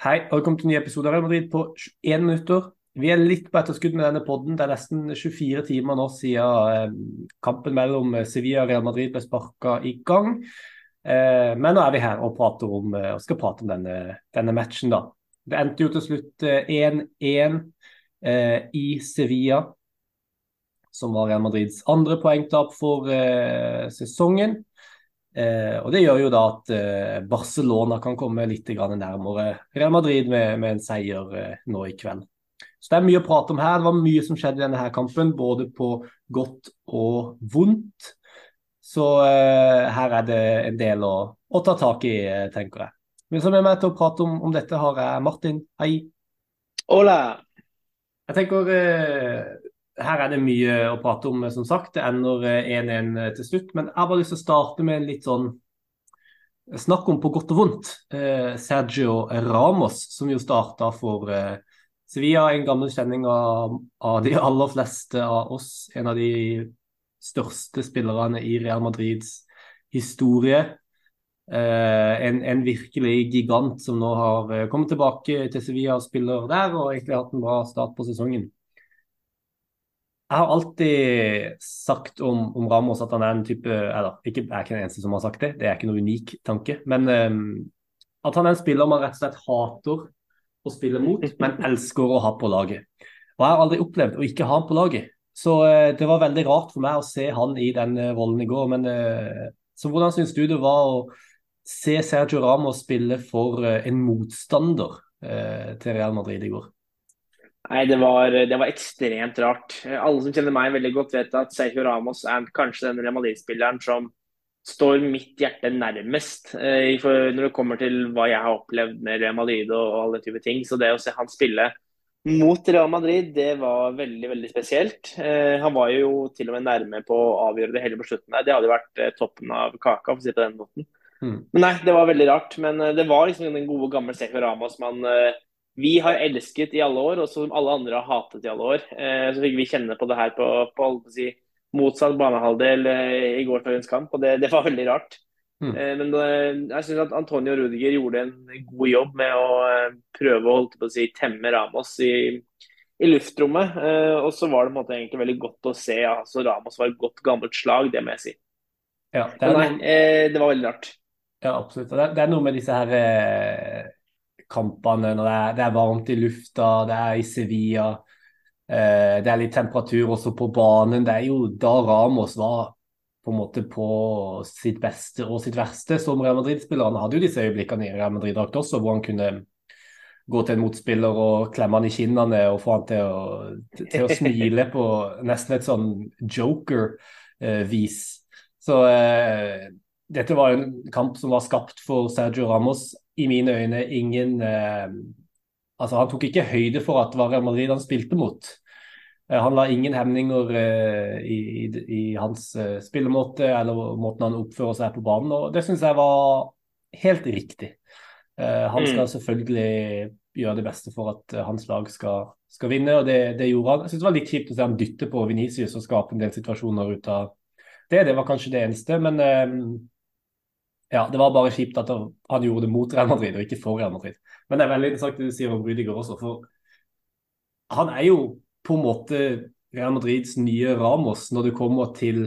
Hei, og velkommen til en ny episode av Real Madrid på 21 minutter. Vi er litt på etterskudd med denne podden. Det er nesten 24 timer nå siden eh, kampen mellom Sevilla og Real Madrid ble sparka i gang. Eh, men nå er vi her og, om, eh, og skal prate om denne, denne, matchen, da. Det endte jo til slutt 1-1 i Sevilla, som var Real Madrids andre poengtap for sesongen. Eh, og Det gjør jo da at eh, Barcelona kan komme litt nærmere Real Madrid med, med en seier eh, nå i kveld. Så Det er mye å prate om her. Det var mye som skjedde i denne her kampen, både på godt og vondt. Så eh, her er det en del å, å ta tak i, eh, tenker jeg. Men som er med til å prate om, om dette, har jeg Martin. Hei. Hola. Jeg tenker eh, her er det mye å prate om, som sagt. Det ender 1-1 eh, eh, til slutt. Men jeg har bare lyst til å starte med en litt sånn snakk om på godt og vondt. Eh, Sergio Ramos, som jo starta for eh, Sevilla, en gammel kjenning av, av, de aller fleste av oss. En av de største spillerne i Real Madrids historie. Eh, en, en, virkelig gigant som nå har eh, kommet tilbake til Sevilla og spiller der, og egentlig hatt en bra start på sesongen. Jeg har alltid sagt om, om, Ramos at han er en type Eller ikke, jeg er ikke den eneste som har sagt det, det er ikke noe unik tanke. Men um, at han er en spiller man rett og slett hater å spille mot, men elsker å ha på laget. Og Jeg har aldri opplevd å ikke ha han på laget. Så uh, det var veldig rart for meg å se han i den uh, rollen i går. Men uh, så hvordan syns du det var å se Sergio Ramos spille for en motstander til Real Madrid i går? Nei, det var, det var, ekstremt rart. Alle som kjenner meg veldig godt, vet at Sergio Ramos er kanskje den Real Madrid-spilleren som står mitt hjerte nærmest eh, når det kommer til hva jeg har opplevd med Real Madrid og, og alle typer ting. Så det å se han spille mot Real Madrid, det var veldig veldig spesielt. Eh, han var jo til og med nærme på å avgjøre det hele på slutten. Det hadde vært eh, toppen av kaka, for å si på den måten. Mm. Men nei, det var veldig rart. Men det var liksom den gode, gamle Sergio Ramos man eh, vi har elsket i alle år, og som alle andre har hatet i alle år. Eh, så fikk vi kjenne på det her på, på, si, motsatt banehalvdel eh, i gårsdagens kamp, og det, det, var veldig rart. Mm. Eh, men jeg syns at Antonio Rudiger gjorde en god jobb med å prøve å holde på å si, temme Ramos i, i luftrommet. Og så var det måte egentlig veldig godt å se. Altså, Ramos var et godt, gammelt slag, det må jeg si. Ja, det, Men, nei, det var veldig rart. Ja, absolutt. Det, det er noe med disse her kampene når det er, det er, varmt i lufta, det er i Sevilla. Eh, det er litt temperatur også på banen. Det er jo da Ramos var på en måte på sitt beste og sitt verste som Real Madrid-spiller. Han hadde jo disse øyeblikkene i Real Madrid-drakt også, hvor han kunne gå til en motspiller og klemme han i kinnene og få han til å, til å smile på nesten et sånn joker-vis. Så eh, dette var en kamp som var skapt for Sergio Ramos i mine øyne ingen eh, Altså, han tok ikke høyde for at det var Real Madrid han spilte mot. Eh, han la ingen hemninger eh, i, i, i, hans spillemåte eller måten han oppfører seg på banen, og det syns jeg var helt riktig. Eh, han skal mm. selvfølgelig gjøre det beste for at hans lag skal, skal vinne, og det, det, gjorde han. Jeg synes det var litt kjipt å se han dytte på Venicius og skape en del situasjoner ut av det. Det var kanskje det eneste, men ja, det var bare kjipt at han gjorde det mot Real Madrid og ikke for Real Madrid. Men det er veldig interessant det du sier om Rudiger også, for han er jo på en måte Real Madrids nye Ramos når det kommer til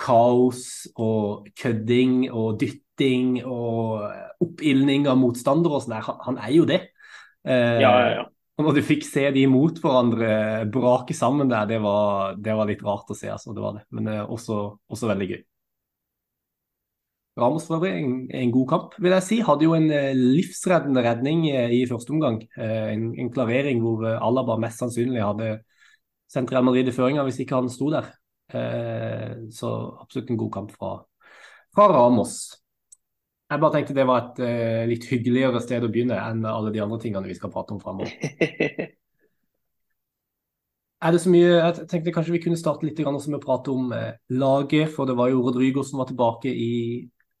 kaos og kødding og dytting og oppildning av motstandere og sånn. Han er jo det. Eh, ja, ja, ja. Og når du fikk se de mot hverandre brake sammen der, det var, det var litt rart å se. altså, det var det. Men eh, også, også veldig gøy. Ramos for øvrig en, en, god kamp, vil jeg si. Hadde jo en eh, livsreddende redning eh, i første omgang. Eh, en, en, klarering hvor Alaba mest sannsynlig hadde sendt Real Madrid i føringa hvis ikke han sto der. Så absolutt en god kamp fra, fra Ramos. Jeg bare tenkte det var et uh, litt hyggeligere sted å begynne enn alle de andre tingene vi skal prate om framover. Er det så mye, jeg tenkte Kanskje vi kunne starte litt med å prate om laget. For det var jo Rodrigo som var tilbake i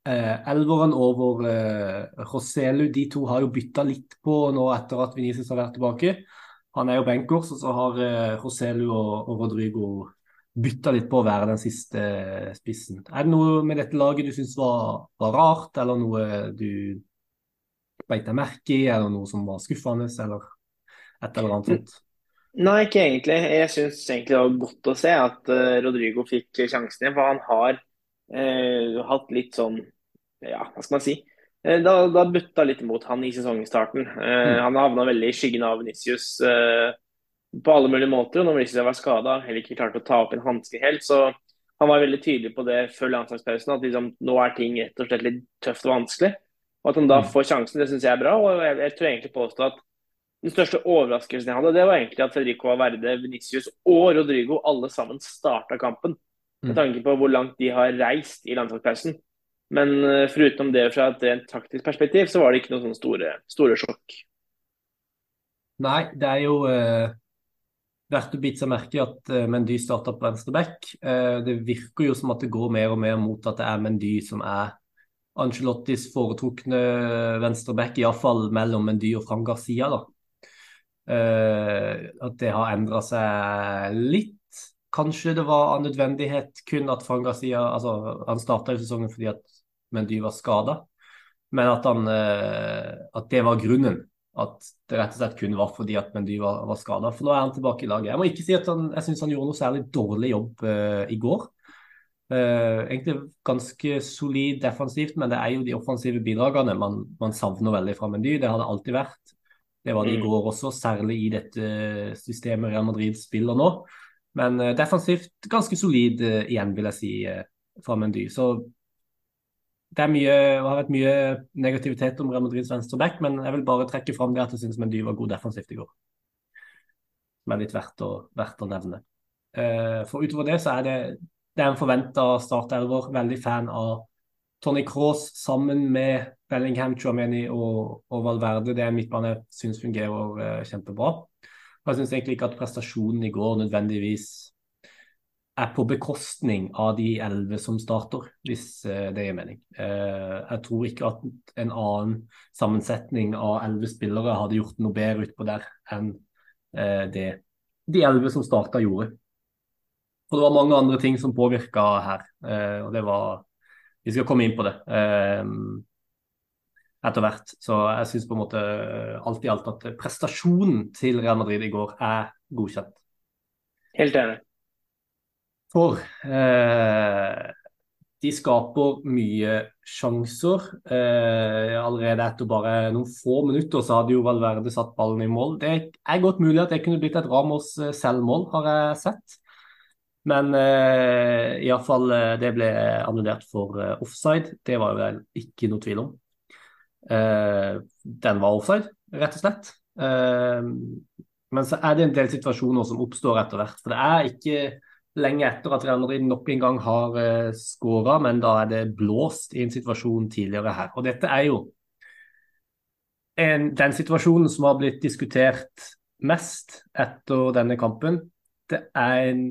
eh, elveren over eh, Roselu. De to har jo bytta litt på nå etter at Venezia har vært tilbake. Han er jo benkers, og så har eh, Roselu og, og Rodrigo bytta litt på å være den siste eh, spissen. Er det noe med dette laget du syns var, var, rart, eller noe du beit deg merke i? eller noe som var skuffende, eller et eller annet sånt? Nei, ikke egentlig. Jeg syns egentlig det var godt å se at uh, Rodrigo fikk sjansen igjen. For han har uh, hatt litt sånn, ja, hva skal man si. Eh, da, da butta litt imot han i sesongstarten. Mm. Han havna veldig i skyggen av Venicius på alle mulige måter. og Når Venicius var skada, heller ikke klarte å ta opp en hanske helt. så han var veldig tydelig på det før landslagspausen, at liksom, nå er ting rett og slett litt tøft og vanskelig. Og At han da mm. får sjansen, det syns jeg er bra. og jeg, jeg tror egentlig påstå at den største overraskelsen jeg hadde, det var egentlig at Federico Averde, Venicius og Rodrigo alle sammen starta kampen. Med mm. tanke på hvor langt de har reist i landslagspausen. Men uh, foruten det fra et rent taktisk perspektiv, så var det ikke noen sånne store, store sjokk. Nei, det er jo eh, verdt å bite seg merke i at eh, Mendy starta på venstre back. det virker jo som at det går mer og mer mot at det er Mendy som er Angelottis foretrukne venstreback, iallfall mellom Mendy og Fran Garcia. da. Uh, at det har endra seg litt. Kanskje det var av nødvendighet kun at Fangasia altså Han starta sesongen fordi at Mendy var skada, men at, han, uh, at det var grunnen. At det rett og slett kun var fordi at Mendy var, var skada. For nå er han tilbake i laget. Jeg må ikke si at han, jeg syns han gjorde noe særlig dårlig jobb uh, i går. Uh, egentlig ganske solid defensivt, men det er jo de offensive bidragene man, man savner veldig fra Mendy. Det har det alltid vært. Det var det i mm. går også, særlig i dette systemet Real Madrid spiller nå. Men uh, defensivt ganske solid uh, igjen, vil jeg si, uh, fra Mendy. Så det mye, har vært mye negativitet om Real Madrids venstreback, men jeg vil bare trekke fram det at jeg syns Mendy var god defensivt i går. Som er litt verdt å, verdt å nevne. for utover det så er det, det er en forventa startelver. Veldig fan av Tony Cross sammen med Bellingham, Chouameni og, og Valverde. Det er midtbane jeg syns fungerer kjempebra. Jeg syns egentlig ikke at prestasjonen i går nødvendigvis er på bekostning av de elleve som starter, hvis uh, det gir mening. Uh, jeg tror ikke at en annen sammensetning av elleve spillere hadde gjort noe bedre utpå der enn det de elleve som starta, gjorde. Og det var mange andre ting som påvirka her. og det var vi skal komme inn på det eh, etter hvert. Så jeg syns på en måte alt i alt at prestasjonen til Real Madrid i går er godkjent. Helt enig. For eh, de skaper mye sjanser. Eh, allerede etter bare noen få minutter så hadde jo Valverde satt ballen i mål. Det er godt mulig at det kunne blitt et Ramos eh, selvmål, har jeg sett. Men eh, iallfall uh, det ble annullert for offside. Det var vel ikke noe tvil om. Uh, den var offside, rett og slett. men så er det en del situasjoner som oppstår etter hvert. For det er ikke lenge etter at Real Madrid nok en gang har uh, skåra, men da er det blåst i en situasjon tidligere her. Og dette er jo en, den situasjonen som har blitt diskutert mest etter denne kampen. Det er en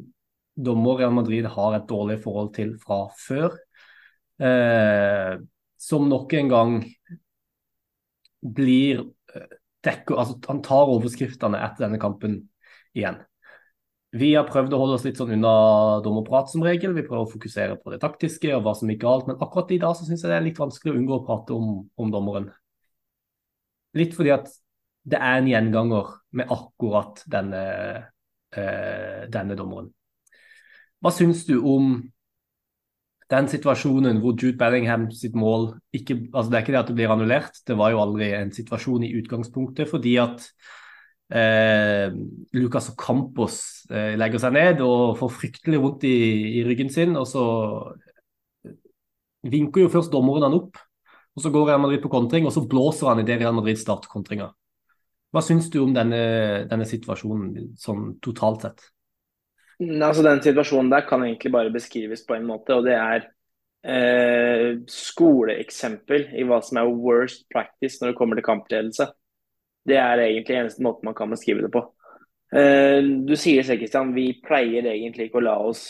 dommer Real Madrid har et dårlig forhold til fra før. Eh, som nok en gang blir eh, dekker, altså Han tar overskriftene etter denne kampen igjen. Vi har prøvd å holde oss litt sånn unna dommerprat som regel. Vi prøver å fokusere på det taktiske og hva som gikk galt. Men akkurat i dag så syns jeg det er litt vanskelig å unngå å prate om, om dommeren. Litt fordi at det er en gjenganger med akkurat denne, eh, denne dommeren. Hva syns du om den situasjonen hvor Jude Bellingham sitt mål ikke, altså Det er ikke det at det blir annullert, det var jo aldri en situasjon i utgangspunktet. Fordi at eh, Lucas Campos eh, legger seg ned og får fryktelig vondt i, i, ryggen sin. Og så vinker jo først dommeren han opp, og så går Real Madrid på kontring, og så blåser han i det Real Madrid starter kontringa. Hva syns du om denne, denne situasjonen sånn totalt sett? Altså Den situasjonen der kan egentlig bare beskrives på en måte, og det er eh, skoleeksempel i hva som er worst practice når det kommer til kampledelse. Det er egentlig eneste måten man kan beskrive det på. Eh, du sier selv, Kristian, vi pleier egentlig ikke å la oss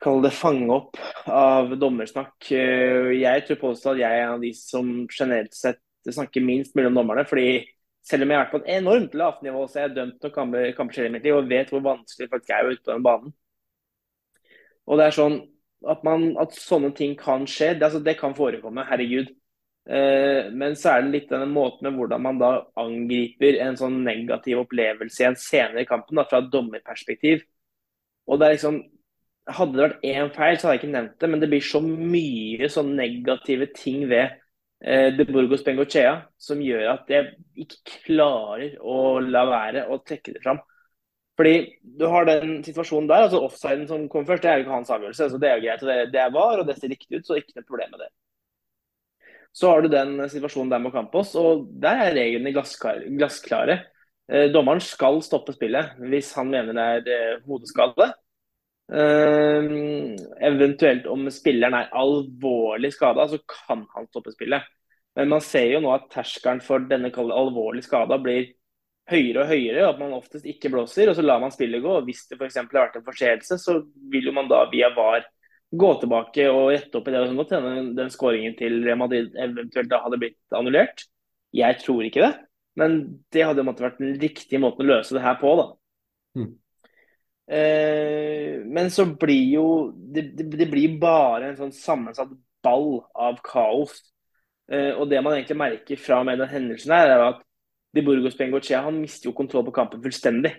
kalle det fange opp av dommersnakk. Eh, jeg tror påstå at jeg er en av de som generelt sett snakker minst mellom dommerne. fordi selv om jeg har vært på et enormt lavt nivå, så er har dømt noen kamper, kamper i mitt liv og vet hvor vanskelig det faktisk er ute på den banen. Og det er sånn at, man, at sånne ting kan skje. Det, altså, det kan forekomme, herregud. Eh, men så er det litt denne måten med hvordan man da angriper en sånn negativ opplevelse i en senere i kampen, da, fra et dommerperspektiv. Og det er liksom Hadde det vært én feil, så hadde jeg ikke nevnt det, men det blir så mye sånn negative ting ved De Burgos Bengochea som gjør at jeg ikke klarer å la være å trekke det fram. Fordi du har den situasjonen der, altså offsiden som kom først, det er jo ikke hans avgjørelse. så Det er jo greit. Det, det var, og det ser riktig ut, så ikke noe problem med det. Så har du den situasjonen der med Campos, og der er reglene glassklare. Eh, dommeren skal stoppe spillet hvis han mener det er eh, hodeskade. Eh, eventuelt om spilleren er alvorlig skada, så kan han stoppe spillet. Men man ser jo nå at terskelen for denne alvorlig skada blir høyere og høyere, at man oftest ikke blåser. og Så lar man spillet gå. og Hvis det f.eks. har vært en forseelse, så vil jo man da via VAR gå tilbake og rette opp i det. og godt hende den skåringen til Real Madrid eventuelt da hadde blitt annullert. Jeg tror ikke det, men det hadde måttet vært den riktige måten å løse det her på. da. Mm. Eh, men så blir jo det, det, blir bare en sånn sammensatt ball av kaos. Eh, og det man egentlig merker fra og med den hendelsen her, er at De Burgos Bengochea han mister jo kontroll på kampen fullstendig.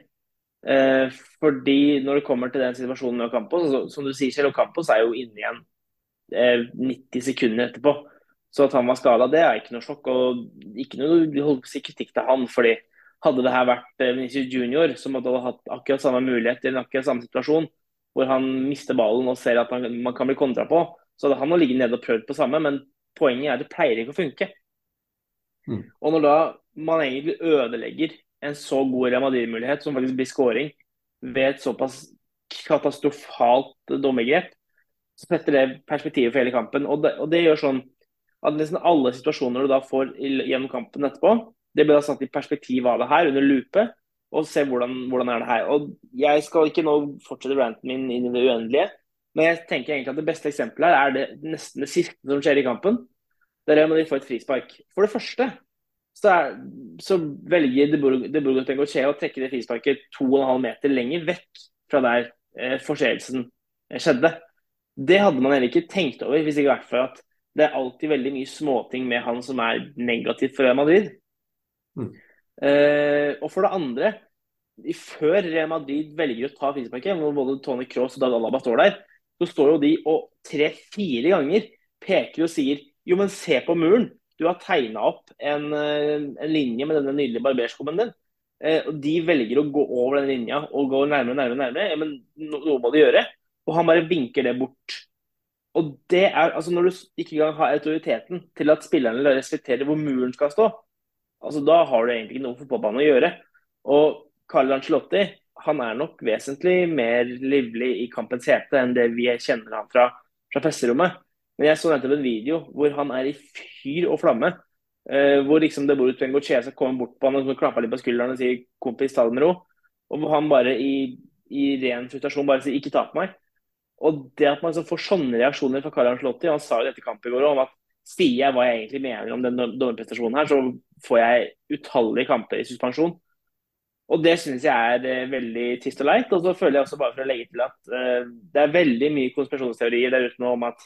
Eh, fordi når det kommer til den situasjonen med Ocampos, så, som du sier selv, Ocampos er jo inne igjen eh, 90 sekunder etterpå. Så at han var skada, det er ikke noe sjokk. Og ikke noe kritikk til han. fordi hadde det her vært eh, Vinicius Junior, som hadde hatt akkurat samme mulighet i akkurat samme situasjon, hvor han mister ballen og ser at han, man kan bli kontra på, så hadde han ligget nede og prøvd på samme. Men poenget er at det pleier ikke å funke. Mm. Og når da man egentlig ødelegger en så god Real Madrid-mulighet, som faktisk blir scoring, ved et såpass katastrofalt dommergrep, så setter det perspektivet for hele kampen. Og det, og det gjør sånn at nesten alle situasjoner du da får gjennom kampen etterpå, det blir da satt i perspektiv av det her, under lupe, og se hvordan, hvordan er det her. Og Jeg skal ikke nå fortsette ranten min inn i det uendelige, men jeg tenker egentlig at det beste eksempelet her er det nesten det siste som skjer i kampen. Det er når de får et frispark. For det første så, er, så velger De Burgo Tengoche å trekke det frisparket 2,5 meter lenger vekk fra der eh, forseelsen eh, skjedde. Det hadde man heller ikke tenkt over, hvis ikke vært for at det er alltid veldig mye småting med han som er negativt for Real Madrid. Mm. Eh, og for det andre, før Real Madrid velger å ta frisparket, hvor både Tony Cross og Dag Alaba står der, så står jo de og tre-fire ganger peker og sier jo, men se på muren. Du har tegna opp en, eh, en, linje med denne nydelige barberskummen din. Eh, og De velger å gå over den linja og gå nærmere og nærmere. nærmere. Ja, men noe må de gjøre. Og han bare vinker det bort. Og det er, altså Når du ikke engang har autoriteten til at spillerne respekterer hvor muren skal stå, altså da har du egentlig ikke noe for fotballbane å gjøre. Og Carl Ancelotti han er nok vesentlig mer livlig i kampens hete enn det vi kjenner ham fra, fra presserommet. Men jeg så nettopp en video hvor han er i fyr og flamme. Uh, hvor liksom det bor en Gochese kommer bort på han og klapper litt på skulderen og sier 'kompis, ta det med ro'. Og hvor han bare i, i ren frustrasjon bare sier 'ikke ta på meg'. Og det at man liksom får sånne reaksjoner fra Karl Ancelotti Han sa jo dette kampet i går om at sier jeg hva jeg egentlig mener om den dommerprestasjonen her, så får jeg utallige kamper i suspensjon. Og det syns jeg er uh, veldig trist og leit. Og så føler jeg også bare for å legge til at uh, det er veldig mye konspirasjonsteorier der ute nå om at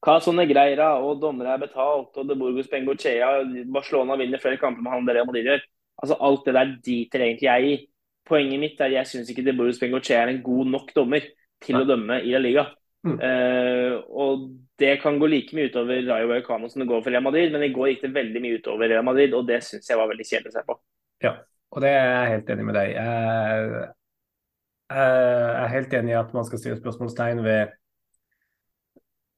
hva sånne greier, og dommere er betalt, og De Burgos Bengochea Barcelona vinner flere kamper med han der Madrid gjør. Altså, alt det der driter egentlig jeg i. Poenget mitt er at jeg syns ikke De Burgos Bengochea er en god nok dommer til å dømme i La Liga. Mm. Uh, og det kan gå like mye utover Rayo Vallecano som det går for Real Madrid, men i går gikk det veldig mye utover Real Madrid, og det syns jeg var veldig kjedelig å se på. Ja, og det er jeg helt enig med deg. Jeg, jeg er helt enig i at man skal stille spørsmålstegn ved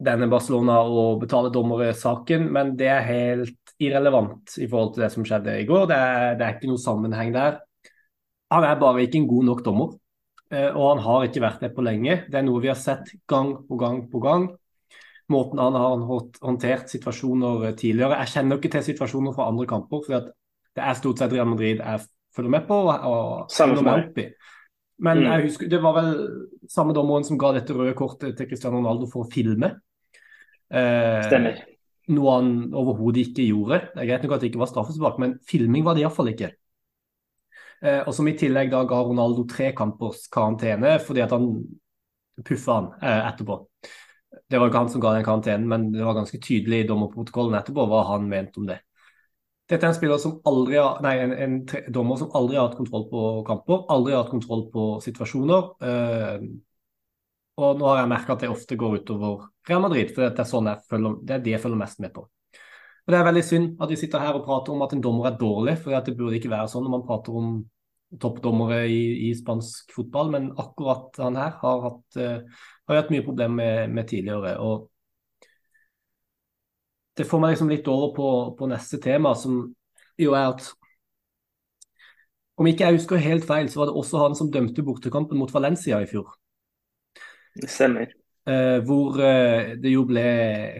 denne Barcelona og betale dommere-saken, men det er helt irrelevant i forhold til det som skjedde i går. Det er, det er, ikke noe sammenheng der. Han er bare ikke en god nok dommer, og han har ikke vært det på lenge. Det er noe vi har sett gang på gang på gang. Måten han har håndtert situasjoner tidligere. Jeg kjenner ikke til situasjoner fra andre kamper, for det er stort sett Real Madrid jeg følger med på. og følger meg opp i. Men mm. jeg husker, det var vel samme dommeren som ga dette røde kortet til Cristiano Ronaldo for å filme. Eh, Stemmer. Noe han overhodet ikke gjorde. Det er greit nok at det ikke var straffespark, men filming var det iallfall ikke. Eh, og som i tillegg da ga Ronaldo tre kampers karantene fordi at han puffa han eh, etterpå. Det var ikke han som ga den karantenen, men det var ganske tydelig i dommerprotokollen etterpå hva han mente om det. Dette er en som aldri har, nei, en, en dommer som aldri har hatt kontroll på kamper, aldri har hatt kontroll på situasjoner. Eh, og nå har jeg merka at det ofte går utover Real Madrid, for det er, sånn følger, det er det jeg følger mest med på. Og Det er veldig synd at vi sitter her og prater om at en dommer er dårlig, for det burde ikke være sånn når man prater om toppdommere i, i spansk fotball, men akkurat han her har hatt, uh, har hatt mye problemer med, med, tidligere. og Det får meg liksom litt over på, på, neste tema, som jo er at om ikke jeg husker helt feil, så var det også han som dømte bortekampen mot Valencia i fjor. Det stemmer. Uh, hvor uh, det jo ble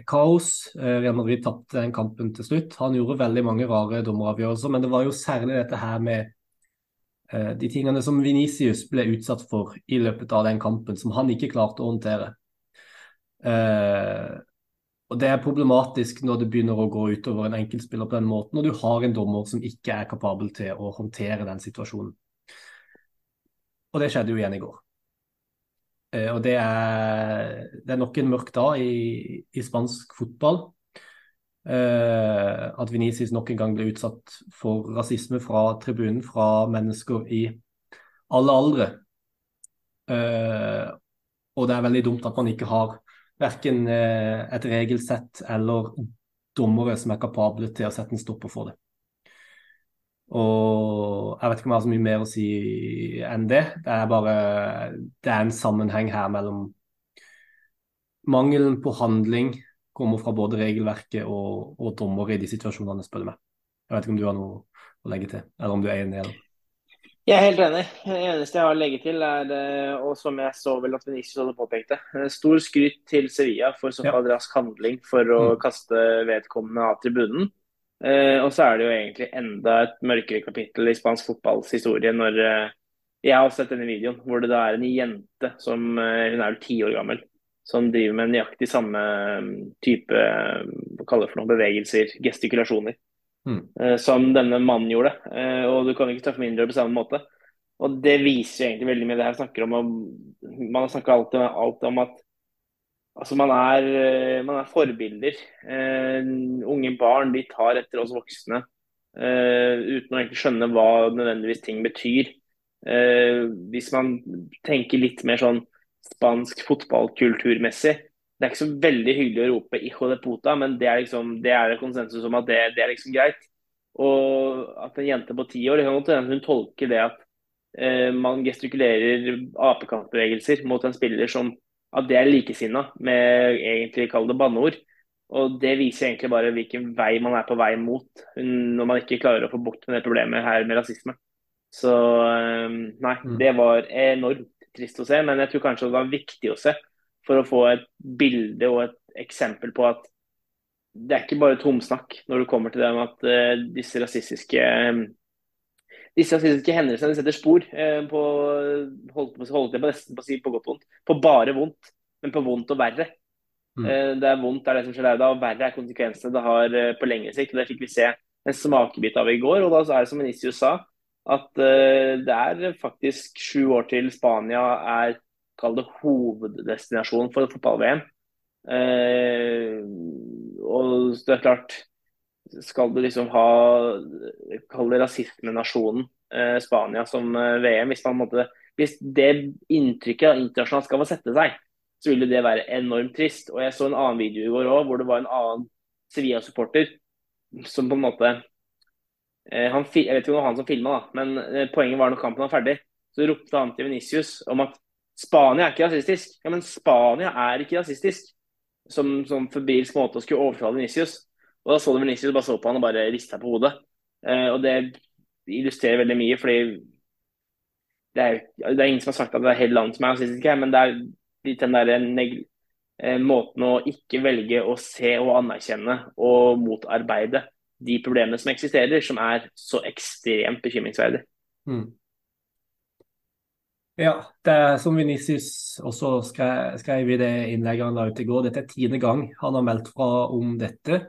kaos. Real Madrid tapte den kampen til slutt. Han gjorde veldig mange rare dommeravgjørelser, men det var jo særlig dette her med de tingene som Venicius ble utsatt for i løpet av den kampen, som han ikke klarte å håndtere. Eh, og Det er problematisk når det begynner å gå utover en enkeltspiller på den måten, og du har en dommer som ikke er kapabel til å håndtere den situasjonen. Og det skjedde jo igjen i går. Eh, og det er, det er, nok en mørk dag i, i spansk fotball. Uh, at Venezis nok en gang ble utsatt for rasisme fra tribunen fra mennesker i alle aldre. Eh, og det er veldig dumt at man ikke har verken eh, et regelsett eller dommere som er kapable til å sette en stopper for det. Og jeg vet ikke om jeg har så mye mer å si enn det. Det er bare det er en sammenheng her mellom mangelen på handling kommer fra både regelverket og, og dommere i de situasjonene, spør du meg. Jeg vet ikke om du har noe å legge til, eller om du er enig? Eller? Jeg er helt enig. Det eneste jeg har å legge til, er, eh, og som jeg så vel at Venicius hadde påpekt det, eh, stor skryt til Sevilla for såpass ja. rask handling for å mm. kaste vedkommende av tribunen. Eh, og så er det jo egentlig enda et mørkere kapittel i spansk fotballs historie når jeg har sett denne videoen hvor det da er en jente som Hun er vel ti år gammel som driver med nøyaktig samme um, type hva kaller for noen bevegelser, gestikulasjoner, mm. uh, som denne mannen gjorde. Uh, og du kan ikke for mindre på samme måte. Og det viser jo egentlig veldig mye det her snakker om. Man snakker alltid, alltid om at altså man, er, uh, man er forbilder. unge barn de tar etter oss voksne uten å egentlig skjønne hva nødvendigvis ting betyr. hvis man tenker litt mer sånn spansk fotballkulturmessig. Det er ikke så veldig hyggelig å rope 'hijo de puta', men det er liksom, det er konsensus om at det, det, er liksom greit. Og at en jente på ti år det kan godt hende hun tolker det at eh, man gestikulerer apekattbevegelser mot en spiller som at det er likesinna med egentlig kall det banneord. Og Det viser egentlig bare hvilken vei man er på vei mot når man ikke klarer å få bukt med det problemet her med rasisme. Så eh, nei, mm. det var enormt trist å se, men jeg tror kanskje det var viktig å se for å få et bilde og et eksempel på at det er ikke bare tomsnakk når det kommer til det med at uh, disse rasistiske um, disse rasistiske hendelsene setter spor uh, på holdt på, holdt på på si på godt vondt. På bare vondt, men på vondt og verre. Mm. Uh, det er vondt det er det som skjer der da, og verre er konsekvensene det har på lengre sikt. og Det fikk vi se en smakebit av i går. og da er det som Venicius sa, at uh, det er faktisk sju år til Spania er kall det hoveddestinasjonen for fotball-VM. Uh, og det er klart Skal du liksom ha kall det rasismenasjonen uh, Spania som VM, hvis, måtte, hvis det inntrykket internasjonalt skal få sette seg, så ville det være enormt trist. Og Jeg så en annen video i går òg, hvor det var en annen Sevilla-supporter som på en måte Eh, han, jeg vet ikke om det var han som filma, men eh, poenget var når kampen var ferdig, så ropte han til Venicius om at Spania er ikke rasistisk. Ja, men Spania er ikke rasistisk. Som, som forbrilsk måte å skulle overtale Venicius. Og da så du Venicius bare så på han og bare rista på hodet. Eh, og det illustrerer veldig mye, fordi det er, det er, ingen som har sagt at det er hele landet som er rasistisk her, men det er litt den der eh, måten å ikke velge å se og anerkjenne og motarbeide de problemene som eksisterer, som er så ekstremt bekymringsverdig. Mm. Ja, det er som Venicius også skrev, skrev, i det innlegget han la ut i går. Dette er tiende gang han har meldt fra om dette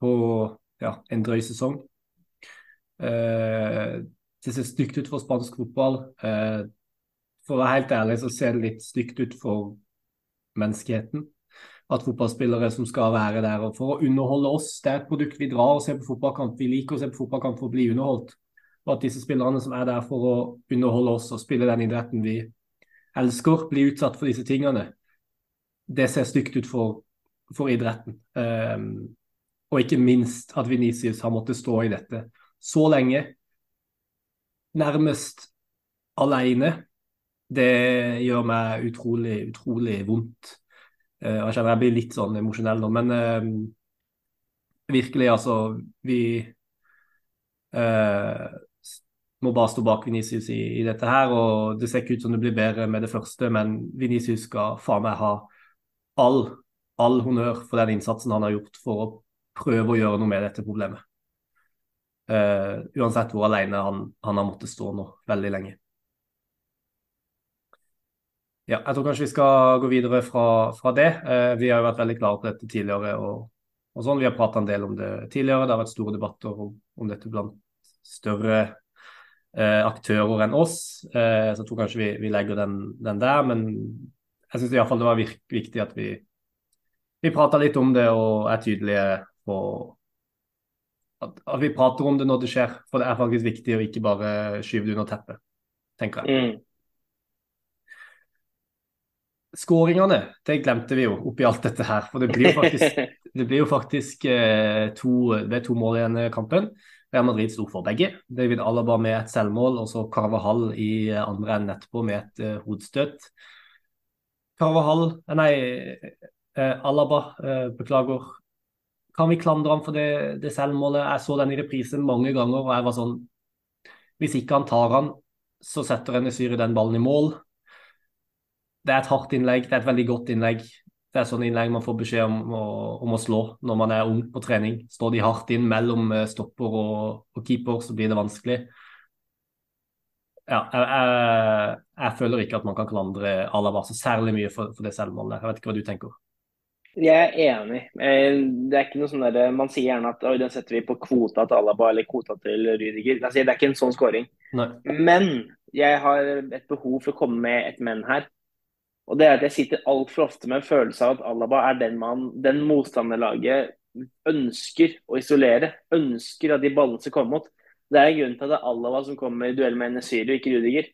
på ja, en drøy sesong. Eh, det ser stygt ut for spansk fotball. Eh, for å være helt ærlig så ser det litt stygt ut for menneskeheten. At fotballspillere som skal være der og for å underholde oss. Det er et produkt vi drar og ser på fotballkamp. Vi liker å se på fotballkamp for å bli underholdt. Og at disse spillerne som er der for å underholde oss og spille den idretten vi elsker, blir utsatt for disse tingene. Det ser stygt ut for, for idretten. Um, og ikke minst at Venicius har måttet stå i dette så lenge, nærmest alene. Det gjør meg utrolig, utrolig vondt. Uh, jeg kjenner jeg blir litt sånn emosjonell nå, men uh, virkelig, altså Vi uh, må bare stå bak Venicius i, i, dette her. og Det ser ikke ut som det blir bedre med det første, men Venicius skal faen meg ha all, all honnør for den innsatsen han har gjort for å prøve å gjøre noe med dette problemet. uansett hvor alene han, han har måttet stå nå veldig lenge. Ja, jeg tror kanskje vi skal gå videre fra, fra det. Eh, vi har jo vært veldig klare på dette tidligere. og, og sånn. Vi har prata en del om det tidligere. Det har vært store debatter om, om dette blant større eh, aktører enn oss. Eh, så jeg tror kanskje vi, vi legger den, den, der. Men jeg syns iallfall det var virk, viktig at vi, vi prater litt om det og er tydelige på at, at, vi prater om det når det skjer. For det er faktisk viktig å ikke bare skyve det under teppet, tenker jeg. Mm. Skåringene det glemte vi jo oppi alt dette her. For det blir jo faktisk, det blir jo faktisk eh, to, det er to mål igjen i kampen. Real Madrid sto for begge. David Alaba med et selvmål, og så Carvahall i andre enden etterpå med et eh, hodestøt. Carvahall eh, Nei, eh, Alaba, uh, beklager. Kan vi klandre ham for det, det, selvmålet? Jeg så den i reprise mange ganger, og jeg var sånn Hvis ikke han tar han, så setter Enesyr den ballen i mål det er et hardt innlegg, det er et veldig godt innlegg. Det er sånn innlegg man får beskjed om, om, å slå når man er ung på trening. Står de hardt inn mellom eh, stopper og, og keeper, så blir det vanskelig. Ja, jeg, jeg, jeg, føler ikke at man kan klandre Alaba så særlig mye for, for det selvmålet. Jeg vet ikke hva du tenker? Jeg er enig. Eh, det er ikke noe sånn der, Man sier gjerne at den setter vi på kvota til Alaba eller kvota til Rydiger. Det er ikke en sånn scoring. Men jeg har et behov for å komme med et men her. Og det er at Jeg sitter altfor ofte med en følelse av at Alaba er den, man, den motstanderlaget ønsker å isolere. Ønsker at de ballene skal komme mot. Det er en grunn til at det er Alaba som kommer i duell med Nesyri og ikke Rudiger.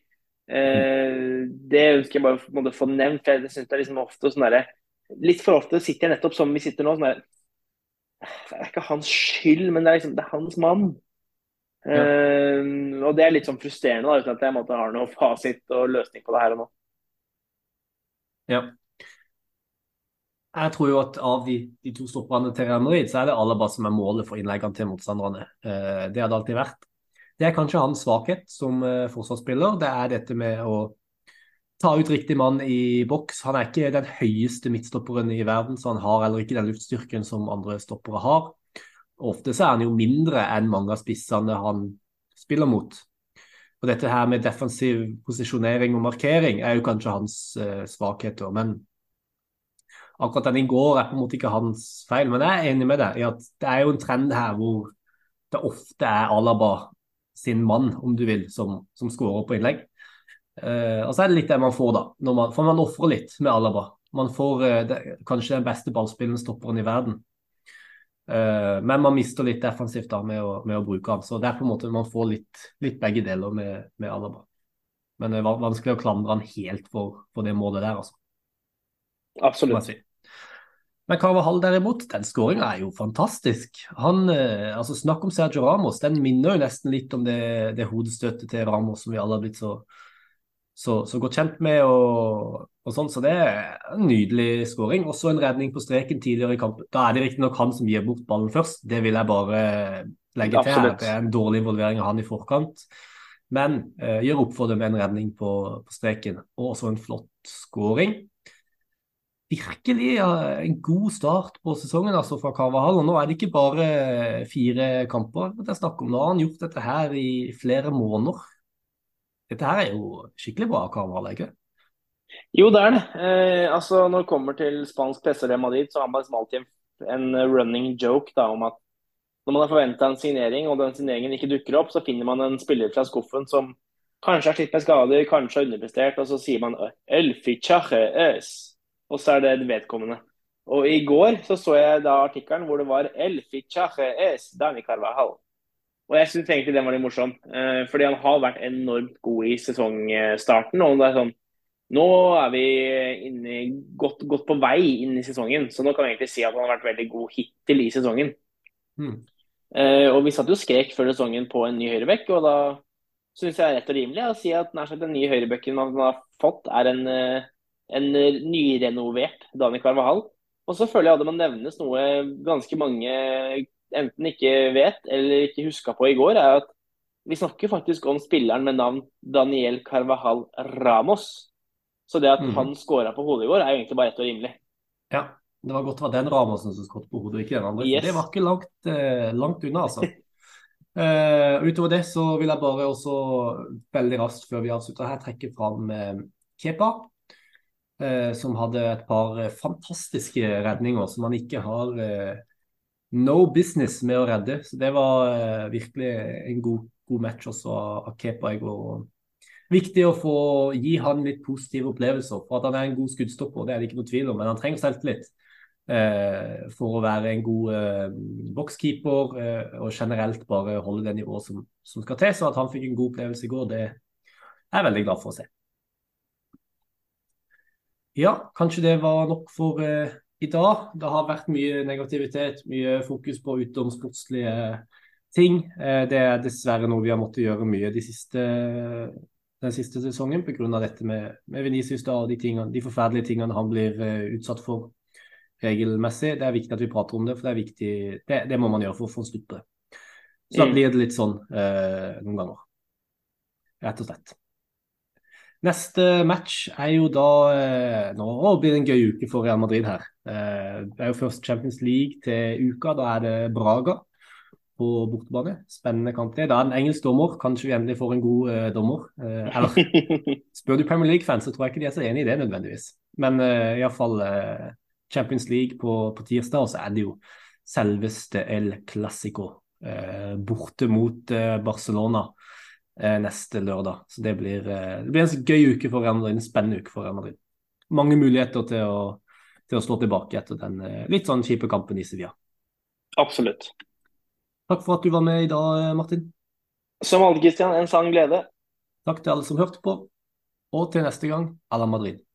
Eh, det ønsker jeg bare å få nevnt. for jeg synes det er liksom ofte sånn derre Litt for ofte sitter jeg nettopp som vi sitter nå. sånn derre Det er ikke hans skyld, men det er, liksom, det er hans mann. Eh, og Det er litt sånn frustrerende, da, uten at jeg måtte har noe fasit og løsning på det her og nå. Ja. Jeg tror jo at av de, de to stopperne til Real Madrid, så er det Alaba som er målet for innleggene til motstanderne. Eh, det har det alltid vært. Det er kanskje hans svakhet som eh, forsvarsspiller. Det er dette med å ta ut riktig mann i boks. Han er ikke den høyeste midtstopperen i verden, så han har heller ikke den luftstyrken som andre stoppere har. Ofte så er han jo mindre enn mange av spissene han spiller mot. Og dette her med defensiv posisjonering og markering er jo kanskje hans uh, svakheter. Men akkurat den i går er på en måte ikke hans feil. Men jeg er enig med deg i at det er jo en trend her hvor det ofte er Alaba sin mann, om du vil, som, som skårer på innlegg. Uh, og så er det litt det man får, da. Man, for man ofrer litt med Alaba. Man får uh, det, kanskje den beste ballspillende stopperen i verden. Uh, men man mister litt defensivt da med å, med å, bruke han. Så det er på en måte man får litt, litt begge deler med, med Alaba. Men det er vanskelig å klandre han helt for, for det målet der, altså. Absolutt. Men Carvahall derimot, den skåringa er jo fantastisk. Han, uh, altså Snakk om Sergio Ramos. Den minner jo nesten litt om det, det hodestøtet til Ramos som vi alle har blitt så, så, så godt kjent med. og og sånn, Så det er en nydelig skåring. Også en redning på streken tidligere i kampen. Da er det riktignok han som gir bort ballen først, det vil jeg bare legge til. Absolutt. Det er en dårlig involvering av han i forkant. Men eh, gjør opp for det med en redning på, på streken, og også en flott skåring. Virkelig ja, en god start på sesongen altså fra Carvahall. Nå er det ikke bare fire kamper det er snakk om. Nå har han gjort dette her i flere måneder. Dette her er jo skikkelig bra av Carvahall, ikke jo, det er det. Eh, altså, når det kommer til spansk presse Real Madrid, så har man liksom alltid en running joke da, om at når man har forventa en signering, og den signeringen ikke dukker opp, så finner man en spiller fra skuffen som kanskje har slitt med skader, kanskje har underprestert, og så sier man El fichaje es. Og så er det vedkommende. Og i går så, så jeg da artikkelen hvor det var El fichaje es Dani Carvajal. Og jeg syns egentlig den var litt morsom, eh, fordi han har vært enormt god i sesongstarten. og det er sånn nå er vi inne, godt, godt, på vei inn i sesongen, så nå kan vi egentlig si at han har vært veldig god hittil i sesongen. Mm. Uh, og Vi satt jo skrek før sesongen på en ny høyrebekk, og da syns jeg det er rett og rimelig å si at nær sagt den nye høyrebekken man har fått, er en, eh, en nyrenovert Dani Carvahal. Og så føler jeg at det må nevnes noe ganske mange enten ikke vet eller ikke huska på i går, er at vi snakker faktisk om spilleren med navn Daniel Carvajal Ramos. Så det at mm. han skåra på hodet i går, er jo egentlig bare rett og rimelig. Ja, det var godt det var den Ramosen som skåret på hodet, ikke den andre. Yes. Det var ikke langt, eh, langt unna, altså. uh, utover det så vil jeg bare også veldig raskt før vi avslutter her, trekke fram uh, Kepa. Uh, som hadde et par fantastiske redninger som han ikke har no business med å redde. Så det var virkelig en god, god match også av Kepa i går viktig å få gi han litt positive opplevelser. For at han er en god skuddstopper, det er det ikke noe tvil om. Men han trenger selvtillit eh, for å være en god eh, bokskeeper eh, og generelt bare holde det nivået som, som, skal til. Så at han fikk en god opplevelse i går, det er jeg veldig glad for å se. Ja, kanskje det var nok for eh, i dag. Det har vært mye negativitet, mye fokus på utenomsportslige ting. Eh, det er dessverre noe vi har måttet gjøre mye de siste den siste sesongen pga. dette med, med Venicius da, og de, tingene, de, forferdelige tingene han blir uh, utsatt for regelmessig. Det er viktig at vi prater om det, for det er viktig, det, det må man gjøre for å få en slutt på det. Så da mm. blir det litt sånn uh, noen ganger. Rett og slett. Neste match er jo da uh, Nå blir det en gøy uke for Real Madrid her. det er jo først Champions League til uka. Da er det Braga på bortebane. Spennende kamp. Det er en engelsk dommer. Kanskje vi endelig får en god uh, dommer. Uh, eller spør du Premier League-fans, så tror jeg ikke de er så enig i det nødvendigvis. Men uh, iallfall uh, Champions League på, på, tirsdag, og så er det jo selveste El Clásico uh, borte mot Barcelona neste lørdag. Så det blir, det blir, en gøy uke for Real Madrid, en spennende uke for Real Madrid. Mange muligheter til å, til å slå tilbake etter den litt sånn kjipe kampen i Sevilla. Absolutt. Takk for at du var med i dag, Martin. Som alltid, Christian. En sann glede. Takk til alle som hørte på. Og til neste gang, à la Madrid.